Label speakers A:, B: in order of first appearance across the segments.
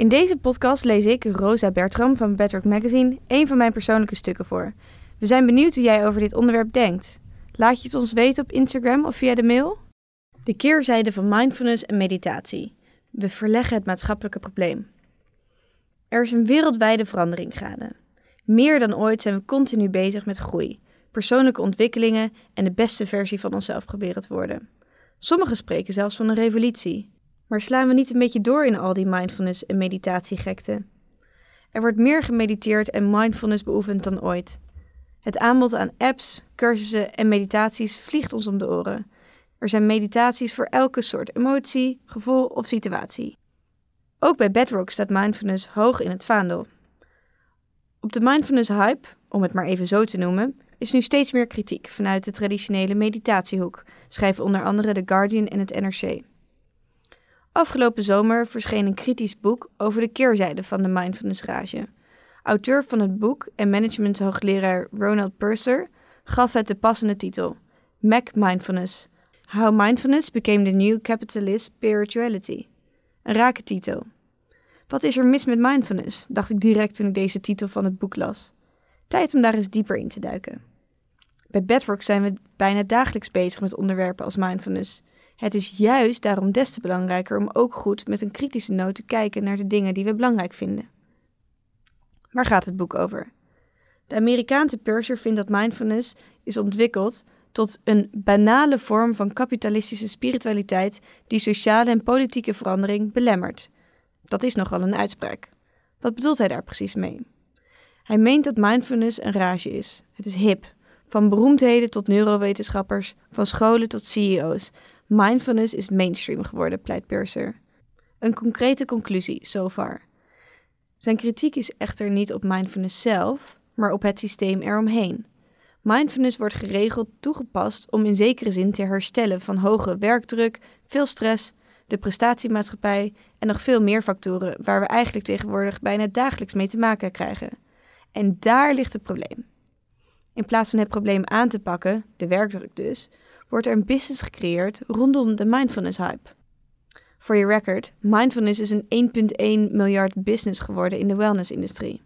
A: In deze podcast lees ik, Rosa Bertram van Bedrock Magazine, een van mijn persoonlijke stukken voor. We zijn benieuwd hoe jij over dit onderwerp denkt. Laat je het ons weten op Instagram of via de mail? De keerzijde van mindfulness en meditatie. We verleggen het maatschappelijke probleem. Er is een wereldwijde verandering gaande. Meer dan ooit zijn we continu bezig met groei, persoonlijke ontwikkelingen en de beste versie van onszelf proberen te worden. Sommigen spreken zelfs van een revolutie. Maar slaan we niet een beetje door in al die mindfulness en meditatiegekte? Er wordt meer gemediteerd en mindfulness beoefend dan ooit. Het aanbod aan apps, cursussen en meditaties vliegt ons om de oren. Er zijn meditaties voor elke soort emotie, gevoel of situatie. Ook bij Bedrock staat mindfulness hoog in het vaandel. Op de mindfulness hype, om het maar even zo te noemen, is nu steeds meer kritiek vanuit de traditionele meditatiehoek, schrijven onder andere The Guardian en het NRC. Afgelopen zomer verscheen een kritisch boek over de keerzijde van de mindfulness rage. Auteur van het boek en managementhoogleraar Ronald Purser gaf het de passende titel: Mac Mindfulness: How Mindfulness Became the New Capitalist Spirituality. Een rake titel. Wat is er mis met mindfulness? dacht ik direct toen ik deze titel van het boek las. Tijd om daar eens dieper in te duiken. Bij Bedrock zijn we bijna dagelijks bezig met onderwerpen als mindfulness. Het is juist daarom des te belangrijker om ook goed met een kritische noot te kijken naar de dingen die we belangrijk vinden. Waar gaat het boek over? De Amerikaanse purser vindt dat mindfulness is ontwikkeld tot een banale vorm van kapitalistische spiritualiteit die sociale en politieke verandering belemmert. Dat is nogal een uitspraak. Wat bedoelt hij daar precies mee? Hij meent dat mindfulness een rage is. Het is hip. Van beroemdheden tot neurowetenschappers, van scholen tot CEO's. Mindfulness is mainstream geworden, pleit Purser. Een concrete conclusie, so far. Zijn kritiek is echter niet op mindfulness zelf, maar op het systeem eromheen. Mindfulness wordt geregeld toegepast om in zekere zin te herstellen van hoge werkdruk, veel stress, de prestatiemaatschappij en nog veel meer factoren waar we eigenlijk tegenwoordig bijna dagelijks mee te maken krijgen. En daar ligt het probleem. In plaats van het probleem aan te pakken, de werkdruk dus, wordt er een business gecreëerd rondom de mindfulness hype. Voor je record, mindfulness is een 1,1 miljard business geworden in de wellness-industrie.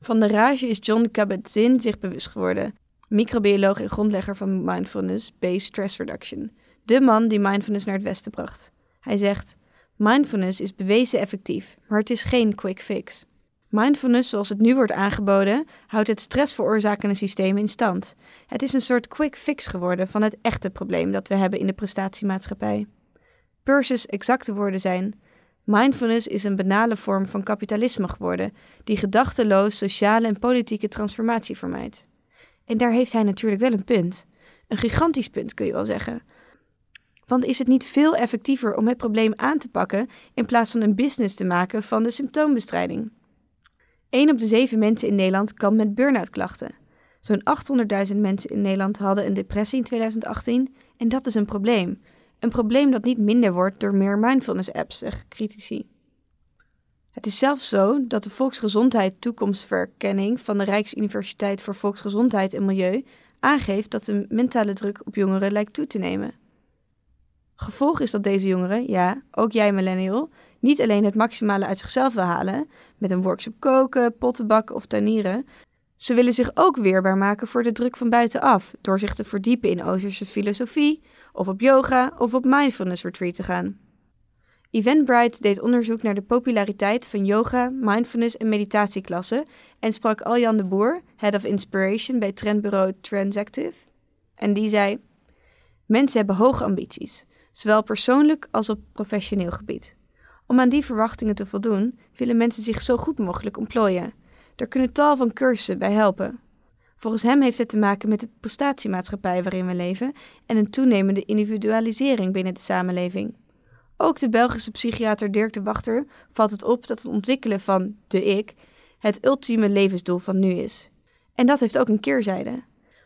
A: Van de rage is John Kabat-Zinn zich bewust geworden, microbioloog en grondlegger van mindfulness-based stress reduction, de man die mindfulness naar het Westen bracht. Hij zegt: Mindfulness is bewezen effectief, maar het is geen quick fix. Mindfulness, zoals het nu wordt aangeboden, houdt het stressveroorzakende systeem in stand. Het is een soort quick fix geworden van het echte probleem dat we hebben in de prestatiemaatschappij. Purses exacte woorden zijn: Mindfulness is een banale vorm van kapitalisme geworden, die gedachteloos sociale en politieke transformatie vermijdt. En daar heeft hij natuurlijk wel een punt. Een gigantisch punt kun je wel zeggen. Want is het niet veel effectiever om het probleem aan te pakken in plaats van een business te maken van de symptoombestrijding? 1 op de 7 mensen in Nederland kan met burn-out klachten. Zo'n 800.000 mensen in Nederland hadden een depressie in 2018 en dat is een probleem. Een probleem dat niet minder wordt door meer mindfulness-apps, zeggen critici. Het is zelfs zo dat de Volksgezondheid Toekomstverkenning van de Rijksuniversiteit voor Volksgezondheid en Milieu aangeeft dat de mentale druk op jongeren lijkt toe te nemen. Gevolg is dat deze jongeren, ja, ook jij millennial, niet alleen het maximale uit zichzelf wil halen, met een workshop koken, pottenbakken of tuinieren, ze willen zich ook weerbaar maken voor de druk van buitenaf, door zich te verdiepen in Oosterse filosofie, of op yoga of op mindfulness retreat te gaan. Eventbrite deed onderzoek naar de populariteit van yoga, mindfulness en meditatieklassen en sprak Aljan de Boer, Head of Inspiration bij trendbureau Transactive. En die zei: Mensen hebben hoge ambities, zowel persoonlijk als op professioneel gebied. Om aan die verwachtingen te voldoen, willen mensen zich zo goed mogelijk ontplooien. Er kunnen tal van cursussen bij helpen. Volgens hem heeft het te maken met de prestatiemaatschappij waarin we leven en een toenemende individualisering binnen de samenleving. Ook de Belgische psychiater Dirk de Wachter valt het op dat het ontwikkelen van de ik het ultieme levensdoel van nu is. En dat heeft ook een keerzijde.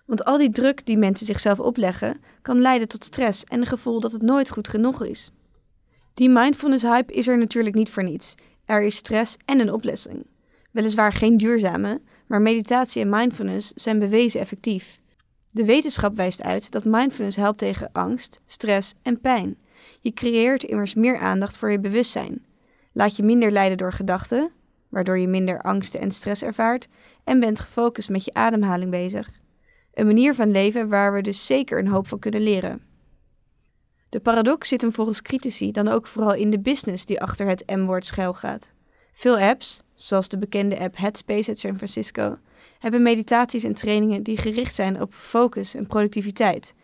A: Want al die druk die mensen zichzelf opleggen, kan leiden tot stress en een gevoel dat het nooit goed genoeg is. Die mindfulness hype is er natuurlijk niet voor niets. Er is stress en een oplossing. Weliswaar geen duurzame, maar meditatie en mindfulness zijn bewezen effectief. De wetenschap wijst uit dat mindfulness helpt tegen angst, stress en pijn. Je creëert immers meer aandacht voor je bewustzijn. Laat je minder leiden door gedachten, waardoor je minder angsten en stress ervaart en bent gefocust met je ademhaling bezig. Een manier van leven waar we dus zeker een hoop van kunnen leren. De paradox zit hem volgens critici dan ook vooral in de business die achter het M-woord schuilgaat. Veel apps, zoals de bekende app Headspace uit San Francisco, hebben meditaties en trainingen die gericht zijn op focus en productiviteit.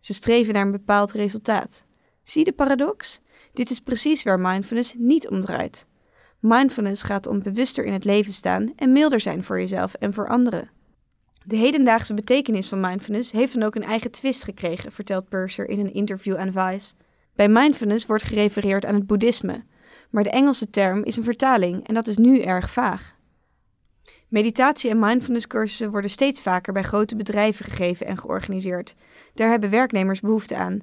A: Ze streven naar een bepaald resultaat. Zie de paradox? Dit is precies waar mindfulness niet om draait. Mindfulness gaat om bewuster in het leven staan en milder zijn voor jezelf en voor anderen. De hedendaagse betekenis van mindfulness heeft dan ook een eigen twist gekregen, vertelt Purser in een interview aan Vice. Bij mindfulness wordt gerefereerd aan het boeddhisme, maar de Engelse term is een vertaling en dat is nu erg vaag. Meditatie- en mindfulness-cursussen worden steeds vaker bij grote bedrijven gegeven en georganiseerd. Daar hebben werknemers behoefte aan.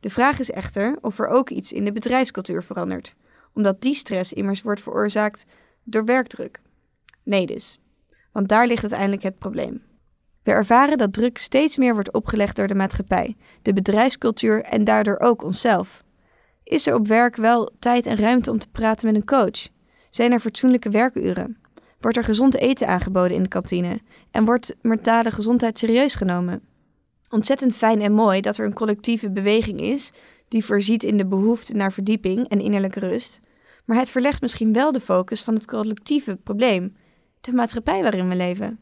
A: De vraag is echter of er ook iets in de bedrijfscultuur verandert, omdat die stress immers wordt veroorzaakt door werkdruk. Nee dus, want daar ligt uiteindelijk het probleem. We ervaren dat druk steeds meer wordt opgelegd door de maatschappij, de bedrijfscultuur en daardoor ook onszelf. Is er op werk wel tijd en ruimte om te praten met een coach? Zijn er fatsoenlijke werkuren? Wordt er gezond eten aangeboden in de kantine? En wordt mentale gezondheid serieus genomen? Ontzettend fijn en mooi dat er een collectieve beweging is die voorziet in de behoefte naar verdieping en innerlijke rust, maar het verlegt misschien wel de focus van het collectieve probleem, de maatschappij waarin we leven.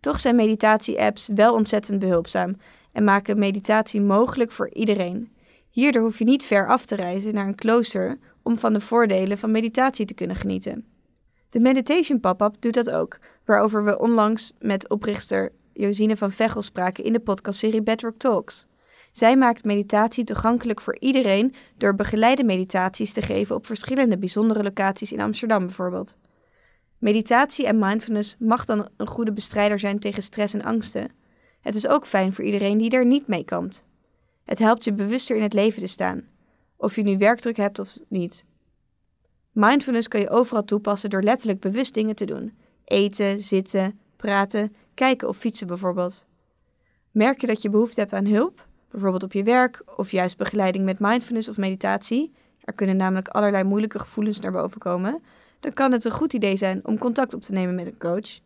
A: Toch zijn meditatie-apps wel ontzettend behulpzaam en maken meditatie mogelijk voor iedereen. Hierdoor hoef je niet ver af te reizen naar een klooster om van de voordelen van meditatie te kunnen genieten. De Meditation Pop-up doet dat ook, waarover we onlangs met oprichter Josine van Vechel spraken in de podcastserie Bedrock Talks. Zij maakt meditatie toegankelijk voor iedereen door begeleide meditaties te geven op verschillende bijzondere locaties in Amsterdam bijvoorbeeld. Meditatie en mindfulness mag dan een goede bestrijder zijn tegen stress en angsten. Het is ook fijn voor iedereen die er niet mee kampt. Het helpt je bewuster in het leven te staan, of je nu werkdruk hebt of niet. Mindfulness kan je overal toepassen door letterlijk bewust dingen te doen: eten, zitten, praten, kijken of fietsen bijvoorbeeld. Merk je dat je behoefte hebt aan hulp, bijvoorbeeld op je werk of juist begeleiding met mindfulness of meditatie? Er kunnen namelijk allerlei moeilijke gevoelens naar boven komen dan kan het een goed idee zijn om contact op te nemen met een coach.